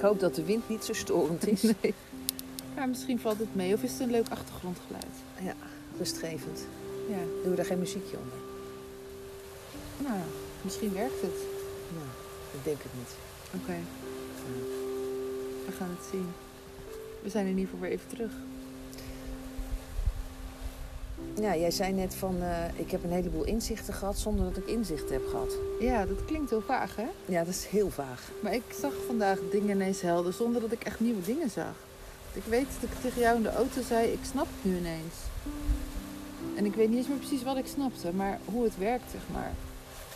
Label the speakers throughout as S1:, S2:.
S1: hoop dat de wind niet zo storend is.
S2: Nee. Maar misschien valt het mee. Of is het een leuk achtergrondgeluid?
S1: Ja, rustgevend.
S2: Ja.
S1: Doen we daar geen muziekje onder?
S2: Nou, misschien werkt het.
S1: Nou, ik denk het niet.
S2: Oké. We gaan het zien. We zijn in ieder geval weer even terug.
S1: Ja, jij zei net van, eh, ik heb een heleboel inzichten gehad zonder dat ik inzichten heb gehad.
S2: Ja, dat klinkt heel vaag, hè?
S1: Ja, dat is heel vaag.
S2: Maar ik zag vandaag dingen ineens helder zonder dat ik echt nieuwe dingen zag. Ik weet dat ik tegen jou in de auto zei, ik snap het nu ineens. En ik weet niet eens meer precies wat ik snapte, maar hoe het werkt, zeg maar.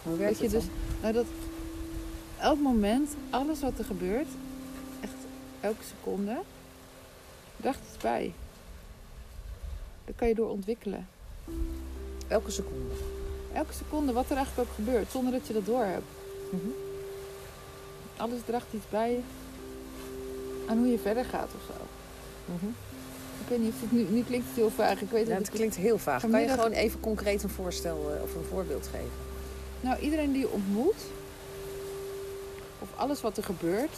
S1: Hoe werkt
S2: Weet je,
S1: het
S2: dus, nou dat elk moment, alles wat er gebeurt, echt elke seconde, draagt iets bij. Daar kan je door ontwikkelen.
S1: Elke seconde.
S2: Elke seconde, wat er eigenlijk ook gebeurt, zonder dat je dat door hebt.
S1: Mhm.
S2: Alles draagt iets bij aan hoe je verder gaat of zo.
S1: Mhm.
S2: Ik weet niet of het nu, nu klinkt het heel vaag. Ik weet
S1: Ja, het klinkt heel vaag. Kan je gewoon even concreet een voorstel eh, of een voorbeeld geven?
S2: Nou, iedereen die je ontmoet, of alles wat er gebeurt.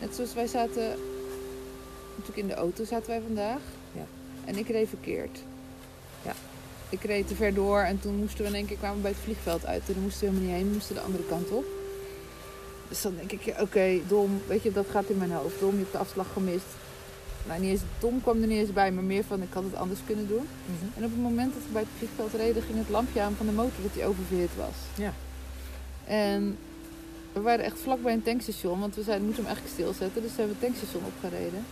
S2: Net zoals wij zaten, natuurlijk in de auto zaten wij vandaag.
S1: Ja.
S2: En ik reed verkeerd. Ik reed te ver door en toen moesten we in één keer kwamen we bij het vliegveld uit. En dan moesten we helemaal niet heen, we moesten de andere kant op. Dus dan denk ik, ja, oké, dom, weet je, dat gaat in mijn hoofd. Dom, je hebt de afslag gemist. Nou, niet eens dom kwam er niet eens bij, maar meer van ik had het anders kunnen doen. En op het moment dat we bij het vliegveld reden, ging het lampje aan van de motor dat hij oververhit was.
S1: Ja.
S2: En we waren echt vlak bij een tankstation, want we zeiden, we moeten hem eigenlijk stilzetten. Dus we hebben het tankstation opgereden.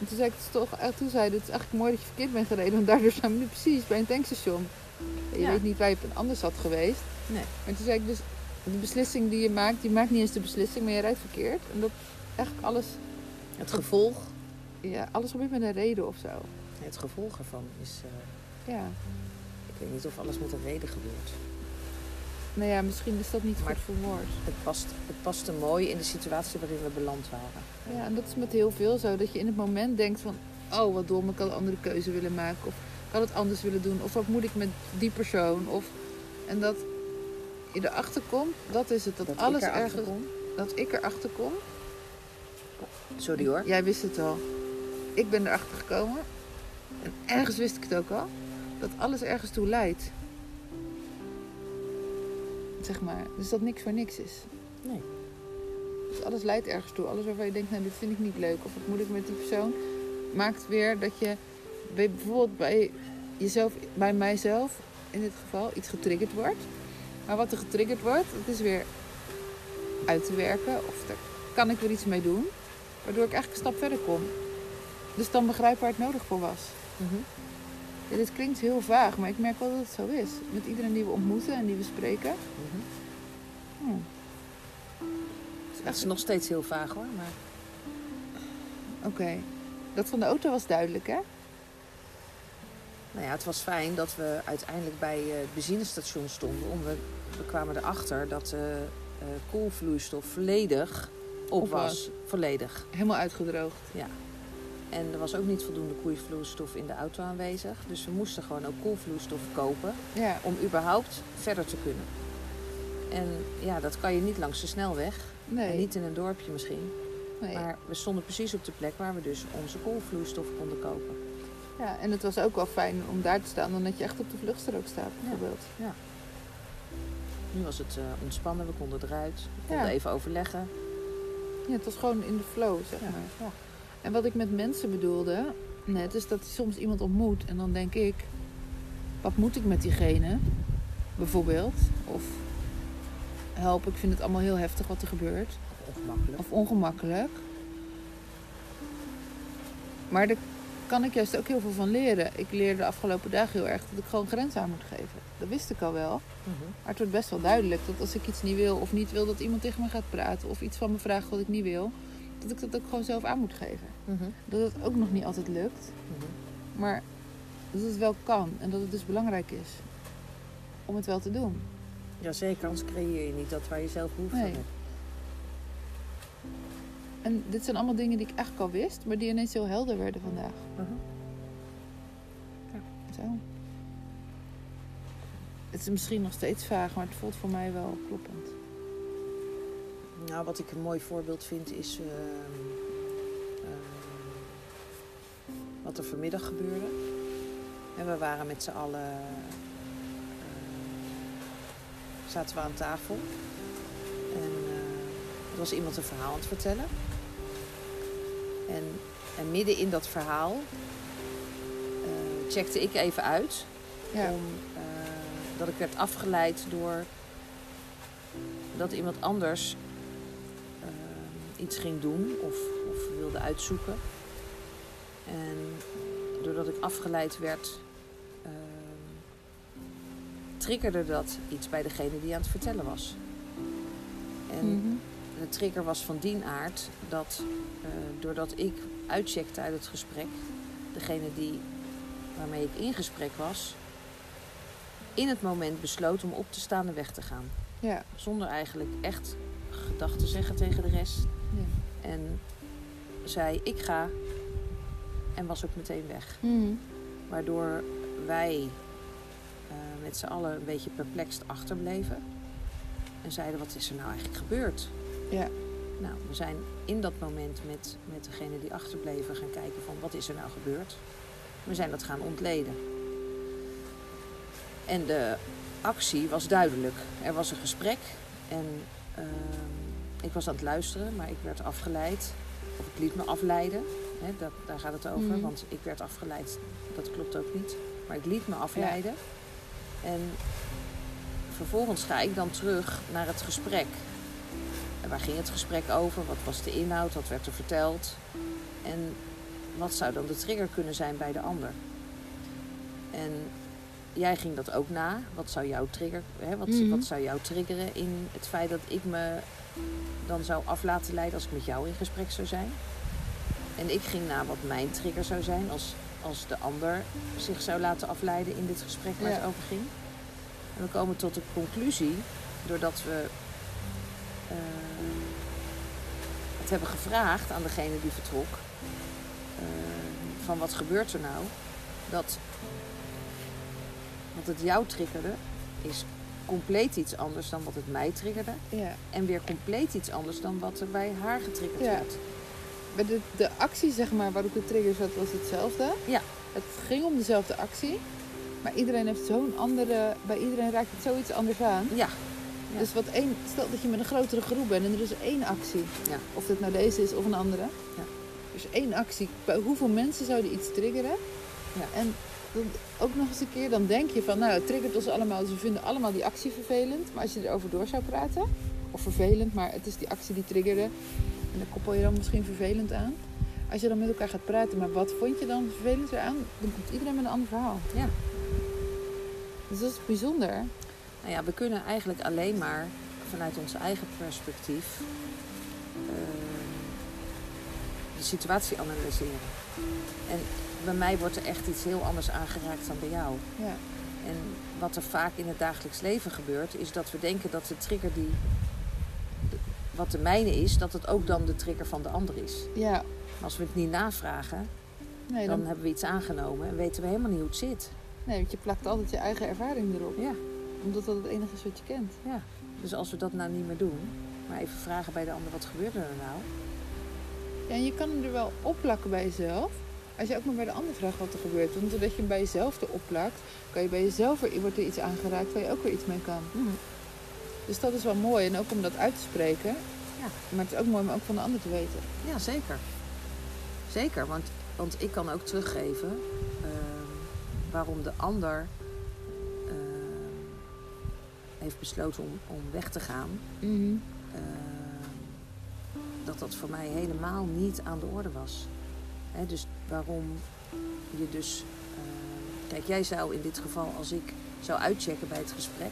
S2: En toen zei ik het toch, en toen zei het is eigenlijk mooi dat je verkeerd bent gereden, want daardoor zijn we nu precies bij een tankstation. En je
S1: Ja.
S2: weet niet waar je anders had geweest.
S1: Nee.
S2: Maar toen zei ik dus, de beslissing die je maakt, die maakt niet eens de beslissing, maar je rijdt verkeerd. En dat eigenlijk alles,
S1: Het gevolg,
S2: ja, alles gebeurt met een reden of zo.
S1: het gevolg ervan is... eh,
S2: Ja.
S1: ik weet niet of alles met een reden gebeurt.
S2: Nou ja, misschien is dat niet
S1: Maar-
S2: goed verwoord.
S1: Het past, het paste mooi in de situatie waarin we beland waren.
S2: Ja, en dat is met heel veel zo. Dat je in het moment denkt van... Oh, wat dom, ik had een andere keuze willen maken. Of ik had het anders willen doen. Of wat moet ik met die persoon? Of, en dat je erachter komt, dat is het. Dat,
S1: Dat
S2: alles ergens... Dat ik erachter kom.
S1: Sorry hoor.
S2: Jij wist het al. Ik ben erachter gekomen. En ergens wist ik het ook al. Dat alles ergens toe leidt. Zeg maar. Dus dat niks voor niks is.
S1: Nee.
S2: Dus alles leidt ergens toe. Alles waarvan je denkt, nou dit vind ik niet leuk. Of wat moet ik met die persoon. Maakt weer dat je bij, bijvoorbeeld bij jezelf, bij mijzelf in dit geval, iets getriggerd wordt. Maar wat er getriggerd wordt, dat is weer uit te werken. Of daar kan ik weer iets mee doen. Waardoor ik eigenlijk een stap verder kom. Dus dan begrijp waar het nodig voor was.
S1: Mhm.
S2: Ja, dit klinkt heel vaag, maar ik merk wel dat het zo is. Met iedereen die we ontmoeten en die we spreken.
S1: Mhm.
S2: Hmm.
S1: Het is nog steeds heel vaag hoor. Maar
S2: Oké. Dat van de auto was duidelijk, hè?
S1: nou ja, het was fijn dat we uiteindelijk bij eh, het benzinestation stonden. Om we, kwamen erachter dat de eh, koelvloeistof volledig op,
S2: Op was.
S1: Volledig.
S2: Helemaal uitgedroogd.
S1: En er was ook niet voldoende koelvloeistof in de auto aanwezig. Dus we moesten gewoon ook koelvloeistof kopen
S2: Ja.
S1: om überhaupt verder te kunnen. En ja, dat kan je niet langs de snelweg. En niet in een dorpje misschien.
S2: nee.
S1: Maar we stonden precies op de plek waar we dus onze koelvloeistof konden kopen.
S2: Ja, en het was ook wel fijn om daar te staan dan dat je echt op de vluchtstrook staat, bijvoorbeeld.
S1: Nu was het eh, ontspannen, we konden eruit. We konden
S2: Ja.
S1: even overleggen.
S2: Ja, het was gewoon in de flow, zeg
S1: Ja.
S2: maar.
S1: Ja.
S2: En wat ik met mensen bedoelde, net, is dat je soms iemand ontmoet en dan denk ik, wat moet ik met diegene? Bijvoorbeeld. Of help, ik vind het allemaal heel heftig wat er gebeurt.
S1: Ongemakkelijk.
S2: Of ongemakkelijk. Maar daar kan ik juist ook heel veel van leren. Ik leerde de afgelopen dagen heel erg dat ik gewoon grenzen aan moet geven. Dat wist ik al wel.
S1: Mhm.
S2: Maar het wordt best wel duidelijk dat als ik iets niet wil of niet wil dat iemand tegen me gaat praten of iets van me vraagt wat ik niet wil, dat ik dat ook gewoon zelf aan moet geven.
S1: Mhm.
S2: Dat het ook nog niet altijd lukt,
S1: Mhm.
S2: maar dat het wel kan en dat het dus belangrijk is om het wel te doen.
S1: Jazeker, anders creëer je niet dat waar je zelf behoefte aan
S2: Nee.
S1: hebt.
S2: En dit zijn allemaal dingen die ik eigenlijk al wist, maar die ineens heel helder werden vandaag.
S1: Mhm.
S2: Zo. Het is misschien nog steeds vaag, maar het voelt voor mij wel kloppend.
S1: Nou, wat ik een mooi voorbeeld vind is ehm, ehm, wat er vanmiddag gebeurde. En we waren met z'n allen, eh, zaten we aan tafel. En eh, er was iemand een verhaal aan het vertellen. En, en midden in dat verhaal eh, checkte ik even uit.
S2: Ja.
S1: Om, dat ik werd afgeleid door dat iemand anders iets ging doen of, of wilde uitzoeken. En doordat ik afgeleid werd, eh, triggerde dat iets bij degene die aan het vertellen was. En
S2: Mhm.
S1: de trigger was van die aard dat eh, doordat ik uitcheckte uit het gesprek, degene die, waarmee ik in gesprek was, in het moment besloot om op te staan en weg te gaan.
S2: Ja.
S1: Zonder eigenlijk echt gedacht te zeggen tegen de rest.
S2: Ja.
S1: En zei ik ga en was ook meteen weg.
S2: Mhm.
S1: Waardoor wij eh, met z'n allen een beetje perplext achterbleven. En zeiden, wat is er nou eigenlijk gebeurd?
S2: Ja.
S1: Nou, we zijn in dat moment met, met degene die achterbleven gaan kijken van wat is er nou gebeurd. We zijn dat gaan ontleden. En de actie was duidelijk. Er was een gesprek en ehm, ik was aan het luisteren, maar ik werd afgeleid. Of ik liet me afleiden. Hè, dat, daar gaat het over,
S2: Mhm.
S1: want ik werd afgeleid. Dat klopt ook niet. Maar ik liet me afleiden. En vervolgens ga ik dan terug naar het gesprek. En waar ging het gesprek over? Wat was de inhoud? Wat werd er verteld? En wat zou dan de trigger kunnen zijn bij de ander? En jij ging dat ook na. Wat zou jouw trigger, hè, wat,
S2: Mhm.
S1: wat zou jou triggeren in het feit dat ik me dan zou af laten leiden als ik met jou in gesprek zou zijn? En ik ging na wat mijn trigger zou zijn als, als de ander zich zou laten afleiden in dit gesprek waar
S2: Ja.
S1: het over ging. En we komen tot de conclusie, doordat we eh, het hebben gevraagd aan degene die vertrok, eh, van wat gebeurt er nou, dat wat het jou triggerde, is compleet iets anders dan wat het mij triggerde.
S2: Ja.
S1: En weer compleet iets anders dan wat er bij haar getriggerd
S2: Ja.
S1: werd.
S2: Maar de, de actie, zeg maar, waarop de trigger zat, was hetzelfde.
S1: Ja.
S2: Het ging om dezelfde actie. Maar iedereen heeft zo'n andere... Bij iedereen raakt het zoiets anders aan.
S1: Ja, Ja.
S2: Dus wat één... Stel dat je met een grotere groep bent en er is één actie.
S1: Ja.
S2: Of dat nou deze is of een andere.
S1: Ja.
S2: Dus één actie. Bij hoeveel mensen zouden iets triggeren?
S1: Ja.
S2: En ook nog eens een keer, dan denk je van... Nou, het triggert ons allemaal, dus we vinden allemaal die actie vervelend. Maar als je erover door zou praten... Of vervelend, maar het is die actie die triggerde. En daar koppel je dan misschien vervelend aan. Als je dan met elkaar gaat praten, maar wat vond je dan vervelend eraan? Dan komt iedereen met een ander verhaal.
S1: Ja.
S2: Dus dat is bijzonder.
S1: Nou ja, we kunnen eigenlijk alleen maar vanuit ons eigen perspectief ehm, de situatie analyseren. En bij mij wordt er echt iets heel anders aangeraakt dan bij jou.
S2: Ja.
S1: En wat er vaak in het dagelijks leven gebeurt, is dat we denken dat de trigger die wat de mijne is, dat het ook dan de trigger van de ander is.
S2: Ja.
S1: Maar als we het niet navragen,
S2: Nee,
S1: dan
S2: dan,
S1: hebben we iets aangenomen en weten we helemaal niet hoe het zit.
S2: nee, want je plakt altijd je eigen ervaring erop.
S1: Ja.
S2: Omdat dat het enige is wat je kent.
S1: Ja, dus als we dat nou niet meer doen, maar even vragen bij de ander wat gebeurde er nou?
S2: Ja, en je kan hem er wel opplakken bij jezelf. Als je ook maar bij de ander vraagt wat er gebeurt. Want doordat je hem bij jezelf erop plakt, kan je bij jezelf weer, wordt er iets aangeraakt waar je ook weer iets mee kan. Dus dat is wel mooi. En ook om dat uit te spreken.
S1: Ja.
S2: Maar het is ook mooi om ook van de ander te weten.
S1: Ja, zeker. Zeker, want, want ik kan ook teruggeven ehm, waarom de ander ehm, heeft besloten om, om weg te gaan. Ehm, dat dat voor mij helemaal niet aan de orde was. Dus waarom je dus... ehm, kijk, jij zou in dit geval, als ik zou uitchecken bij het gesprek...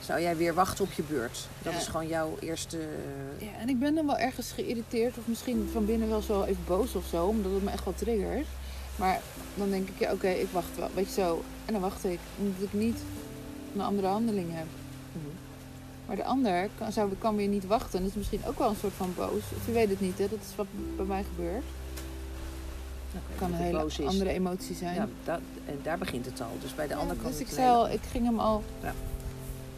S1: zou jij weer wachten op je beurt. Dat
S2: Ja.
S1: is gewoon jouw eerste... eh,
S2: Ja, en ik ben dan wel ergens geïrriteerd. Of misschien van binnen wel zo even boos of zo. Omdat het me echt wel triggert. Maar dan denk ik, ja oké, ik wacht wel. Weet je zo. En dan wacht ik. Omdat ik niet een andere handeling heb.
S1: mhm.
S2: Maar de ander kan, zou, kan weer niet wachten. Dat is misschien ook wel een soort van boos. Of je weet het niet, hè. Dat is wat bij mij gebeurt. Het kan een
S1: dat
S2: hele
S1: is.
S2: andere emotie zijn.
S1: Ja, dat, en daar begint het al. Dus bij de
S2: Ja,
S1: ander kan
S2: dus ik, zei al, ik ging hem al
S1: Ja.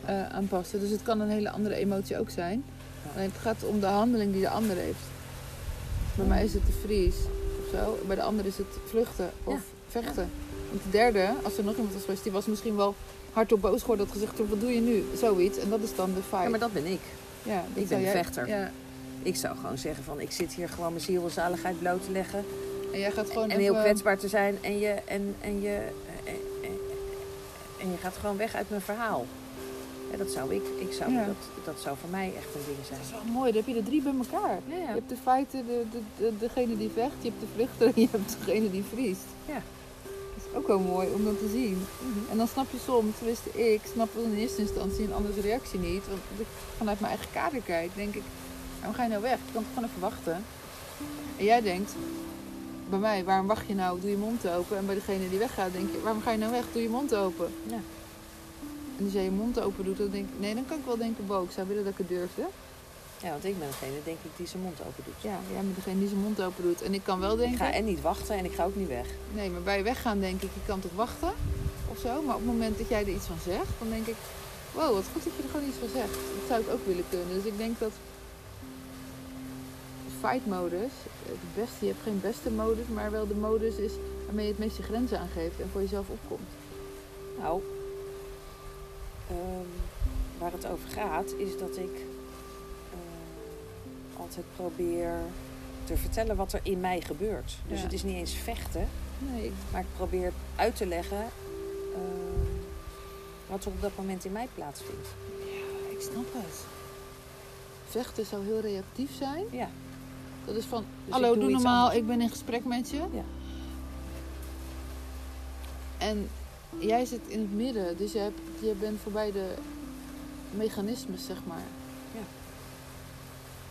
S2: eh, aanpassen. Dus het kan een hele andere emotie ook zijn. Alleen het gaat om de handeling die de ander heeft. Bij mij is het de vries of zo. Bij de ander is het vluchten of vechten. Want de derde, als er nog iemand was geweest, die was misschien wel hardop boos geworden. Had gezegd, wat doe je nu? Zoiets. En dat is dan de fight.
S1: Ja, maar dat ben ik.
S2: Ja, dat
S1: ben
S2: jij-
S1: vechter.
S2: Ja.
S1: Ik zou gewoon zeggen van ik zit hier gewoon mijn ziel en zaligheid bloot te leggen.
S2: En jij gaat gewoon
S1: en heel
S2: even-
S1: kwetsbaar te zijn en je, en, en, je, en, en, en je gaat gewoon weg uit mijn verhaal. Ja, dat zou ik. ik zou,
S2: Ja.
S1: dat, dat zou voor mij echt een ding zijn.
S2: Dat is wel mooi, dan heb je de drie bij elkaar.
S1: Ja,
S2: Je hebt de feiten, de, de, de- degene die vecht, je hebt de vluchter en je hebt degene die vriest.
S1: Ja.
S2: Dat is ook wel mooi om dat te zien.
S1: Mhm.
S2: En dan snap je soms, tenminste ik, snap wel in eerste instantie een andere reactie niet. Want als ik vanuit mijn eigen kader kijk, denk ik, waarom ga je nou weg? Je kan toch gewoon even wachten. En jij denkt, bij mij, waarom wacht je nou? Doe je mond open. En bij degene die weggaat, denk je, waarom ga je nou weg? Doe je mond open.
S1: Ja.
S2: En als jij je mond open doet, dan denk ik, nee, dan kan ik wel denken, bo, ik zou willen dat ik het durfde.
S1: ja, want ik ben degene denk ik die zijn mond open doet.
S2: Ja, jij bent degene die zijn mond open doet. En ik kan wel
S1: Ik
S2: denken,
S1: ga en niet wachten en ik ga ook niet weg.
S2: nee, maar bij weggaan denk ik, je kan toch wachten of zo. Maar op het moment dat jij er iets van zegt, dan denk ik, wow, wat goed dat je er gewoon iets van zegt. Dat zou ik ook willen kunnen. Dus ik denk dat fight modus, het beste, je hebt geen beste modus, maar wel de modus is waarmee je het meeste grenzen aangeeft en voor jezelf opkomt.
S1: Nou, ehm, waar het over gaat is dat ik eh, altijd probeer te vertellen wat er in mij gebeurt. Dus
S2: Ja.
S1: het is niet eens vechten,
S2: Nee,
S1: maar ik probeer uit te leggen ehm, wat er op dat moment in mij plaatsvindt.
S2: ja, ik snap het. Vechten zou heel reactief zijn.
S1: Ja,
S2: Dat is van,
S1: Dus
S2: hallo,
S1: doe
S2: normaal,
S1: anders.
S2: ik ben in gesprek met je.
S1: Ja.
S2: En jij zit in het midden, dus je, hebt, je bent voorbij de mechanismes, zeg maar.
S1: Ja.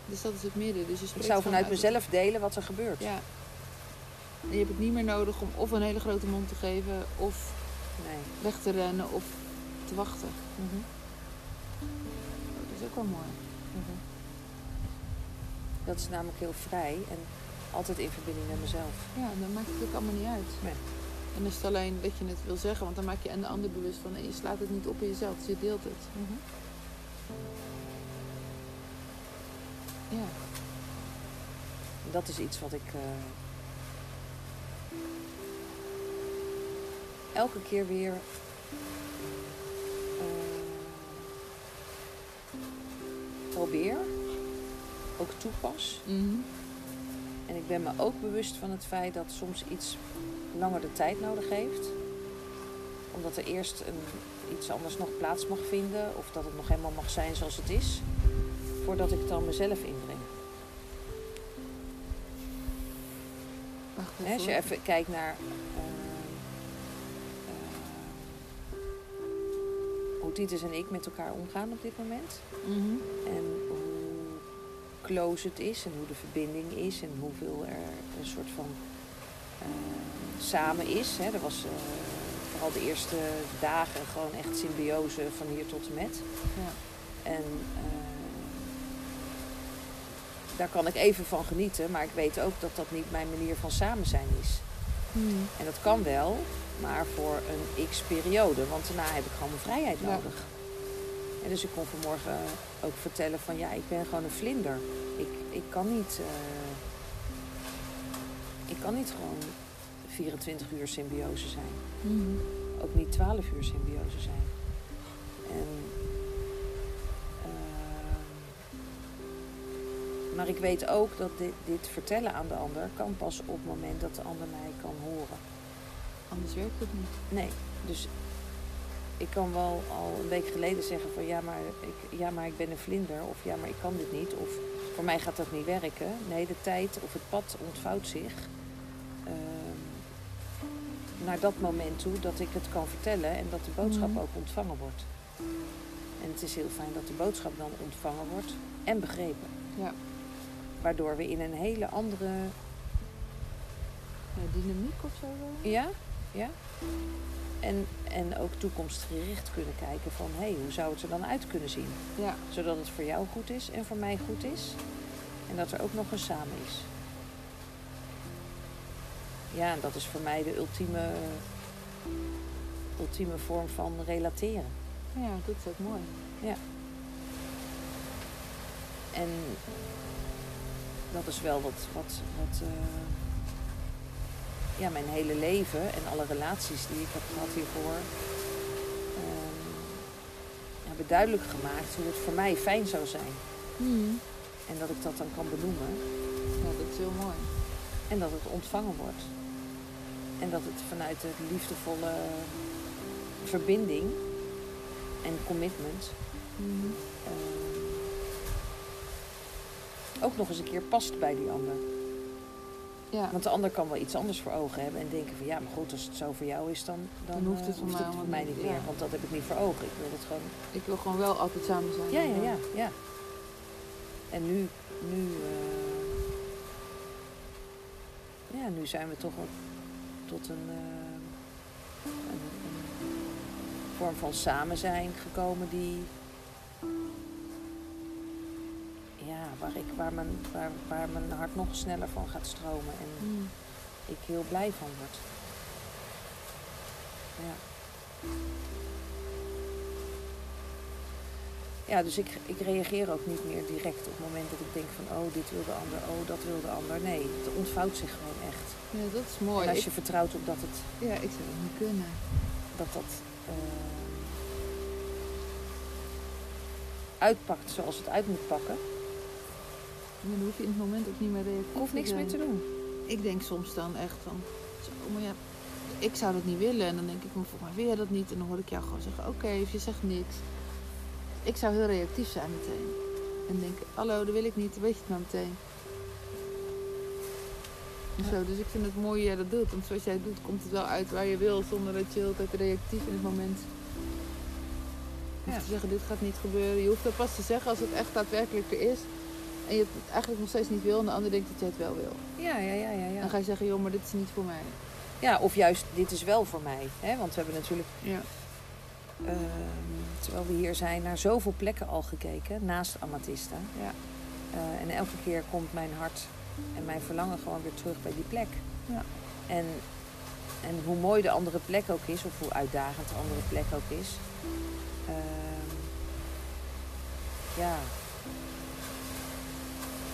S2: Dus dat is het midden. Dus je
S1: ik zou vanuit mezelf delen wat er gebeurt.
S2: Ja. En je hebt het niet meer nodig om of een hele grote mond te geven, of
S1: Nee.
S2: weg te rennen, of te wachten.
S1: Mhm.
S2: Dat is ook wel mooi.
S1: Mhm. Dat is namelijk heel vrij en altijd in verbinding met mezelf.
S2: Ja, dan maakt het ook allemaal niet uit.
S1: Nee.
S2: En is het alleen dat je het wil zeggen, want dan maak je en de ander bewust van en je slaat het niet op in jezelf, dus je deelt het. Ja.
S1: Dat is iets wat ik eh, elke keer weer eh, probeer, ook toepas.
S2: Mhm.
S1: En ik ben me ook bewust van het feit dat soms iets langer de tijd nodig heeft. Omdat er eerst een, iets anders nog plaats mag vinden. Of dat het nog helemaal mag zijn zoals het is. Voordat ik het dan mezelf inbreng. Als je even kijkt naar eh, eh, hoe Titus en ik met elkaar omgaan op dit moment.
S2: Mhm.
S1: En hoe close het is en hoe de verbinding is en hoeveel er een soort van eh, samen is. Hè. Er was eh, vooral de eerste dagen gewoon echt symbiose van hier tot en met.
S2: Ja.
S1: En eh, daar kan ik even van genieten, maar ik weet ook dat dat niet mijn manier van samen zijn is.
S2: Mhm.
S1: En dat kan wel, maar voor een x-periode, want daarna heb ik gewoon mijn vrijheid
S2: Ja.
S1: En dus ik kon vanmorgen ook vertellen van ja, ik ben gewoon een vlinder. Ik, ik kan niet. eh, ik kan niet gewoon 24 uur symbiose zijn.
S2: Mhm.
S1: Ook niet 12 uur symbiose zijn. En, ehm, maar ik weet ook dat dit, dit vertellen aan de ander kan pas op het moment dat de ander mij kan horen.
S2: Anders werkt het niet.
S1: Nee, dus ik kan wel al een week geleden zeggen van ja maar, ik, ja, maar ik ben een vlinder of ja, maar ik kan dit niet of voor mij gaat dat niet werken. Nee, de tijd of het pad ontvouwt zich ehm, naar dat moment toe dat ik het kan vertellen en dat de boodschap
S2: Mhm.
S1: ook ontvangen wordt. En het is heel fijn dat de boodschap dan ontvangen wordt en begrepen.
S2: Ja.
S1: Waardoor we in een hele andere
S2: Ja, dynamiek of zo?
S1: Ja, ja. En, en ook toekomstgericht kunnen kijken van hé, hey, hoe zou het er dan uit kunnen zien?
S2: Ja.
S1: Zodat het voor jou goed is en voor mij goed is. En dat er ook nog een samen is. Ja, en dat is voor mij de ultieme, ultieme vorm van relateren.
S2: Ja, dat is ook mooi.
S1: Ja. En dat is wel wat, wat, wat eh, ja, mijn hele leven en alle relaties die ik heb gehad hiervoor ehm, hebben duidelijk gemaakt hoe het voor mij fijn zou zijn.
S2: Hmm.
S1: En dat ik dat dan kan benoemen
S2: Ja, dat is heel mooi.
S1: en dat het ontvangen wordt. En dat het vanuit de liefdevolle verbinding en commitment
S2: Hmm.
S1: eh, ook nog eens een keer past bij die ander.
S2: Ja.
S1: Want de ander kan wel iets anders voor ogen hebben en denken van ja, maar goed, als het zo voor jou is, dan, dan,
S2: Dan hoeft
S1: eh,
S2: het voor mij
S1: voor mij
S2: niet, ja.
S1: meer. Want dat heb ik niet voor ogen. Ik wil het gewoon.
S2: Ik wil gewoon wel altijd samen zijn.
S1: Ja, ja, ja, ja. En nu, nu, eh, ja, nu zijn we toch ook tot een, eh, een, een vorm van samen zijn gekomen die, ja, waar, ik, waar, mijn, waar, waar mijn hart nog sneller van gaat stromen en
S2: Hmm.
S1: ik heel blij van word. Ja. Ja, dus ik, ik reageer ook niet meer direct op het moment dat ik denk van oh, dit wil de ander, oh, dat wil de ander. Nee, het ontvouwt zich gewoon echt.
S2: Ja, dat is mooi.
S1: En als
S2: Ik-
S1: je vertrouwt op dat het,
S2: Ja, ik zou dat niet kunnen.
S1: dat, dat eh, uitpakt zoals het uit moet pakken,
S2: En dan hoef je in het moment ook niet meer reactief
S1: hoef niks meer te doen.
S2: Ik denk soms dan echt van, zo, maar ja, ik zou dat niet willen. En dan denk ik, maar volgens mij wil je dat niet. En dan hoor ik jou gewoon zeggen, oké, of je zegt niks. Ik zou heel reactief zijn meteen. En denken, hallo, dat wil ik niet, dan weet je het maar meteen.
S1: Ja.
S2: Zo, dus ik vind het mooi hoe jij dat doet. Want zoals jij het doet, komt het wel uit waar je wil. Zonder dat je heel de tijd reactief in het moment hoeft
S1: Ja.
S2: te zeggen, dit gaat niet gebeuren. Je hoeft dat pas te zeggen als het echt daadwerkelijk er is. En je het eigenlijk nog steeds niet wil. En de ander denkt dat jij het wel wil.
S1: Ja, ja, ja, ja.
S2: Dan
S1: Ja,
S2: ga je zeggen, joh, maar dit is niet voor mij.
S1: ja of juist, dit is wel voor mij. Hè? Want we hebben natuurlijk
S2: Ja.
S1: Ehm, terwijl we hier zijn, naar zoveel plekken al gekeken, naast Amatista.
S2: Ja.
S1: Eh, en elke keer komt mijn hart en mijn verlangen gewoon weer terug bij die plek.
S2: Ja.
S1: En, en hoe mooi de andere plek ook is, of hoe uitdagend de andere plek ook is. ehm, ja.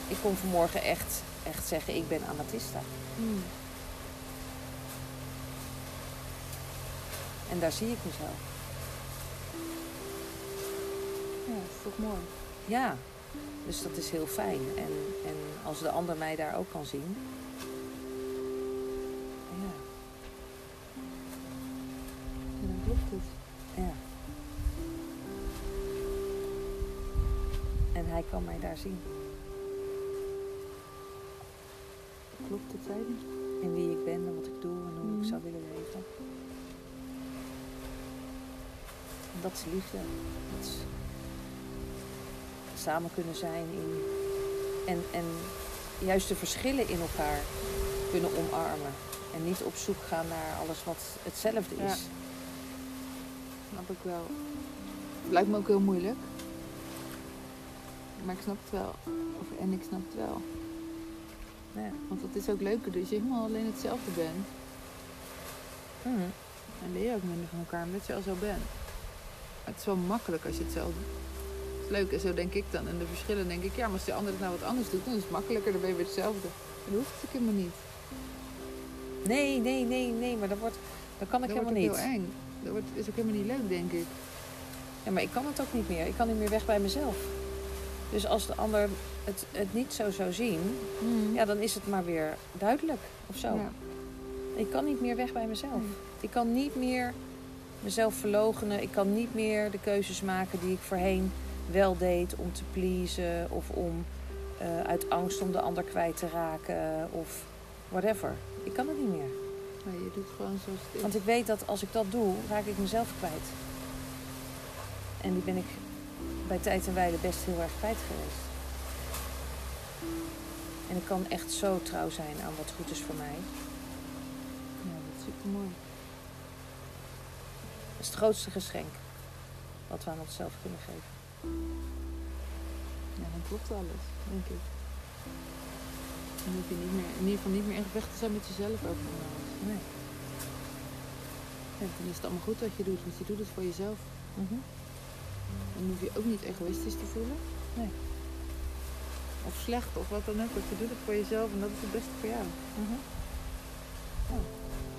S1: Ik kon vanmorgen echt, echt zeggen, ik ben Amatista.
S2: Hmm.
S1: En daar zie ik mezelf.
S2: Ja, dat is toch mooi.
S1: Ja, dus dat is heel fijn. En, en als de ander mij daar ook kan zien. Ja,
S2: En dan klopt het.
S1: ja. En hij kan mij daar zien.
S2: Klopt het, zei hij.
S1: In wie ik ben en wat ik doe en hoe
S2: Mhm.
S1: ik zou willen leven. En dat is liefde. Dat is samen kunnen zijn in. En, en juist de verschillen in elkaar kunnen omarmen. En niet op zoek gaan naar alles wat hetzelfde is.
S2: Ja. Snap ik wel. Het lijkt me ook heel moeilijk. Maar ik snap het wel. Of, en ik snap het wel.
S1: Ja.
S2: Want het is ook leuker dus je helemaal alleen hetzelfde bent.
S1: Mhm.
S2: En leer je ook minder van elkaar omdat je al zo bent. Maar het is wel makkelijk als je hetzelfde Het is leuk en zo denk ik dan. En de verschillen denk ik, ja, maar als die ander het nou wat anders doet, dan is het makkelijker. Dan ben je weer hetzelfde. En dat hoeft het helemaal niet.
S1: Nee, nee, nee, nee, maar dat, wordt, dat kan ik
S2: dat wordt
S1: helemaal niet.
S2: heel eng. Dat wordt, is ook helemaal niet leuk, denk ik.
S1: Ja, maar ik kan het ook niet meer. Ik kan niet meer weg bij mezelf. Dus als de ander het, het niet zo zou zien, ja, dan is het maar weer duidelijk of zo.
S2: Ja.
S1: Ik kan niet meer weg bij mezelf.
S2: Nee.
S1: Ik kan niet meer mezelf verloochenen. Ik kan niet meer de keuzes maken die ik voorheen wel deed om te pleasen of om eh, uit angst om de ander kwijt te raken of whatever. Ik kan het niet meer.
S2: Je doet gewoon zoals het is.
S1: Want ik weet dat als ik dat doe, raak ik mezelf kwijt. En die ben ik bij tijd en wijle best heel erg kwijt geweest. En ik kan echt zo trouw zijn aan wat goed is voor mij.
S2: Ja, dat is super mooi.
S1: Dat is het grootste geschenk wat we aan onszelf kunnen geven.
S2: Ja, dan klopt alles, denk ik. Dan hoef je niet meer, in ieder geval niet meer in gevecht te zijn met jezelf over van alles.
S1: Nee.
S2: Ja, dan is het allemaal goed wat je doet, want je doet het voor jezelf.
S1: Mhm.
S2: Dan hoef je ook niet egoïstisch te voelen.
S1: Nee.
S2: of slecht of wat dan ook. Want je doet het voor jezelf en dat is het beste voor jou.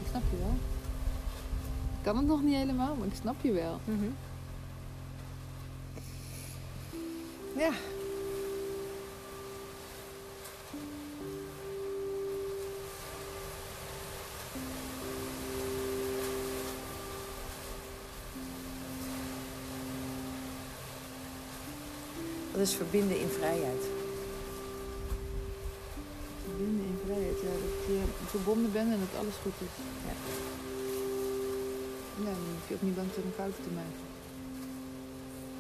S2: Ik snap je wel. Ik kan het nog niet helemaal, maar ik snap je wel. Ja.
S1: Dat is verbinden in vrijheid.
S2: Verbinden in vrijheid. Ja, dat je verbonden bent en dat alles goed is.
S1: Ja.
S2: Ja, dan hoef je ook niet bang te zijn om fouten te maken.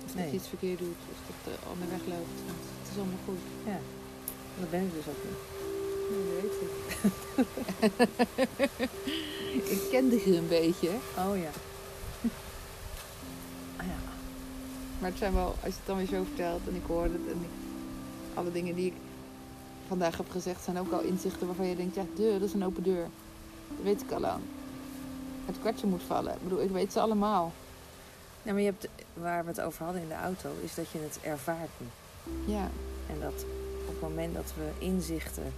S2: Of dat
S1: Nee.
S2: je iets verkeerd doet, of dat het al naar weg loopt. Want het is allemaal goed.
S1: Ja. Dat ben ik dus ook niet.
S2: Dat weet ik. ik kende je een beetje.
S1: Oh ja.
S2: Maar het zijn wel, als je het dan weer zo vertelt en ik hoor het en ik, alle dingen die ik vandaag heb gezegd zijn ook al inzichten waarvan je denkt, ja, deur, dat is een open deur. Dat weet ik al lang. Het kwartje moet vallen. Ik bedoel, ik weet ze allemaal.
S1: Ja, maar je hebt, waar we het over hadden in de auto, is dat je het ervaart nu.
S2: Ja,
S1: En dat op het moment dat we inzichten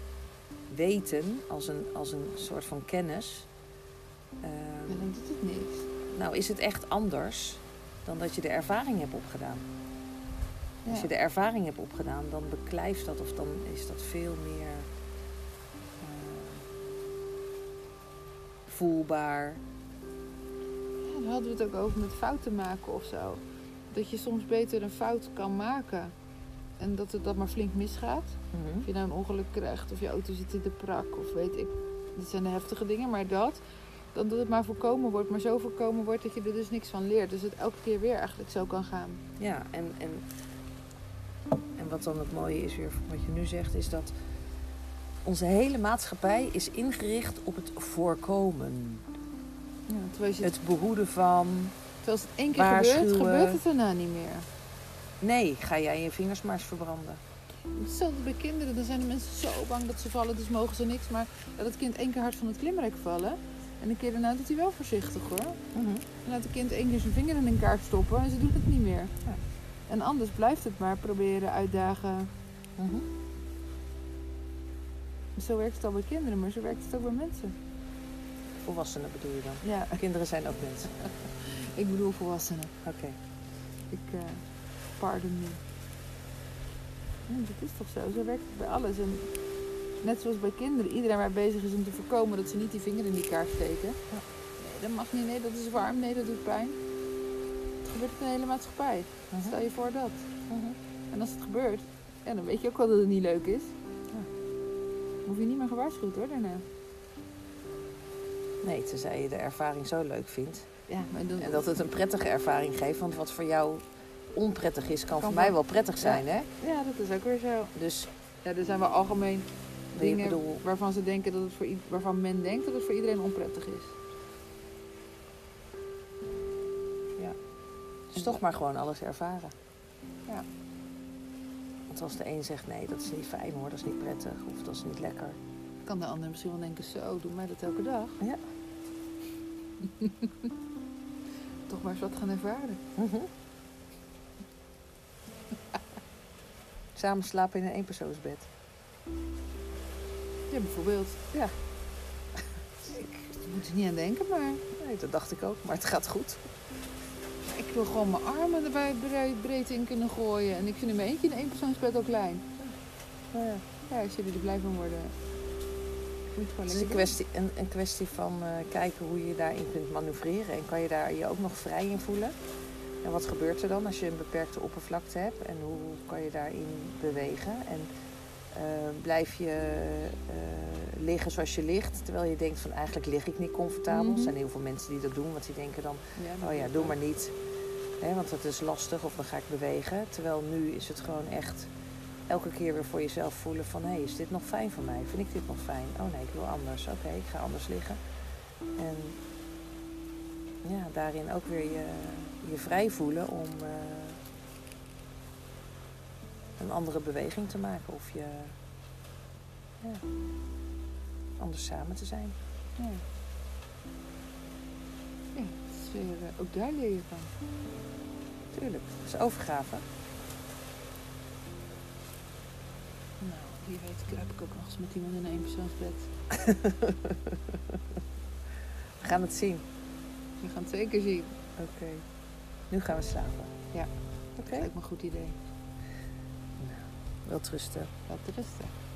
S1: weten als een, als een soort van kennis, ehm,
S2: ja dan doet het niks.
S1: nou is het echt anders dan dat je de ervaring hebt opgedaan.
S2: Ja.
S1: Als je de ervaring hebt opgedaan, dan beklijft dat of dan is dat veel meer eh, voelbaar.
S2: Ja, dan hadden we het ook over met fouten maken of zo. Dat je soms beter een fout kan maken. En dat het dat maar flink misgaat. Of je nou een ongeluk krijgt, of je auto zit in de prak, of weet ik. Dat zijn de heftige dingen, maar dat. Dan dat het maar voorkomen wordt, maar zo voorkomen wordt dat je er dus niks van leert. Dus het elke keer weer eigenlijk zo kan gaan.
S1: Ja, en, en, en wat dan het mooie is weer van wat je nu zegt, is dat onze hele maatschappij is ingericht op het voorkomen.
S2: Ja, terwijl, je,
S1: Het behoeden van.
S2: terwijl als het één keer gebeurt, gebeurt het daarna niet meer.
S1: Nee, ga jij je vingers maar eens verbranden.
S2: Hetzelfde bij kinderen. Dan zijn de mensen zo bang dat ze vallen, dus mogen ze niks. Maar het kind één keer hard van het klimrek vallen. En een keer daarna doet hij wel voorzichtig hoor. En laat het kind één keer zijn vinger in een kaart stoppen en ze doet het niet meer.
S1: Ja.
S2: En anders blijft het maar proberen, uitdagen. Zo werkt het al bij kinderen, maar zo werkt het ook bij mensen.
S1: Volwassenen bedoel je dan?
S2: Ja,
S1: Kinderen zijn ook mensen.
S2: ik bedoel volwassenen.
S1: Oké.
S2: Ik, eh pardon me. Dat is toch zo? Zo werkt het bij alles. En net zoals bij kinderen, iedereen waar bezig is om te voorkomen dat ze niet die vinger in die kaart steken. Nee, dat mag niet. Nee, dat is warm. Nee, dat doet pijn. Het gebeurt in de hele maatschappij. Stel je voor dat. En als het gebeurt, ja, dan weet je ook wel dat het niet leuk is.
S1: Ja.
S2: Dan hoef je niet meer gewaarschuwd hoor, daarna.
S1: Nee, tenzij je de ervaring zo leuk vindt.
S2: Ja, maar dan...
S1: En dat het een prettige ervaring geeft. Want wat voor jou onprettig is, kan,
S2: Kan
S1: voor mij wel prettig zijn, hè?
S2: Ja, dat is ook weer zo.
S1: Dus
S2: Ja, er zijn wel algemeen dingen
S1: bedoel,
S2: waarvan ze denken dat het voor waarvan men denkt dat het voor iedereen onprettig is.
S1: dus toch maar gewoon alles ervaren.
S2: Ja.
S1: Want als de een zegt nee, dat is niet fijn hoor, dat is niet prettig of dat is niet lekker.
S2: Kan de ander misschien wel denken, zo, doe mij dat elke dag.
S1: Ja.
S2: Toch maar eens wat gaan ervaren.
S1: Samen slapen in een eenpersoonsbed.
S2: Ja, bijvoorbeeld.
S1: Ja.
S2: Ik moet er niet aan denken, maar
S1: Nee, dat dacht ik ook, maar het gaat goed.
S2: ik wil gewoon mijn armen erbij breed, in kunnen gooien. En ik vind in mijn eentje een eenpersoonsbed ook klein.
S1: Nou ja.
S2: Ja, als jullie er blij van worden.
S1: Het is een kwestie, een, een kwestie van eh, kijken hoe je daarin kunt manoeuvreren. En kan je daar je ook nog vrij in voelen? En wat gebeurt er dan als je een beperkte oppervlakte hebt? En hoe kan je daarin bewegen? En eh, blijf je eh, liggen zoals je ligt, terwijl je denkt van eigenlijk lig ik niet comfortabel.
S2: Mhm.
S1: Er zijn heel veel mensen die dat doen, want die denken dan.
S2: Ja,
S1: oh ja, doe maar niet. Hè, want het is lastig of dan ga ik bewegen. Terwijl nu is het gewoon echt elke keer weer voor jezelf voelen van... hé, is dit nog fijn voor mij? Vind ik dit nog fijn? Oh nee, ik wil anders. Oké, ik ga anders liggen. En ja, daarin ook weer je, je vrij voelen om eh, een andere beweging te maken. Of je ja, anders samen te zijn.
S2: Ja. Ja, het is weer, eh, ook daar leer je van.
S1: Tuurlijk, dat is overgave.
S2: Ja. Wie weet heb ik ook nog eens met iemand in een eenpersoonsbed.
S1: We gaan het zien.
S2: We gaan het zeker zien.
S1: Oké. Nu gaan we slapen.
S2: Ja.
S1: Oké.
S2: Dat lijkt me een goed idee.
S1: Wel rusten.
S2: Laat rusten.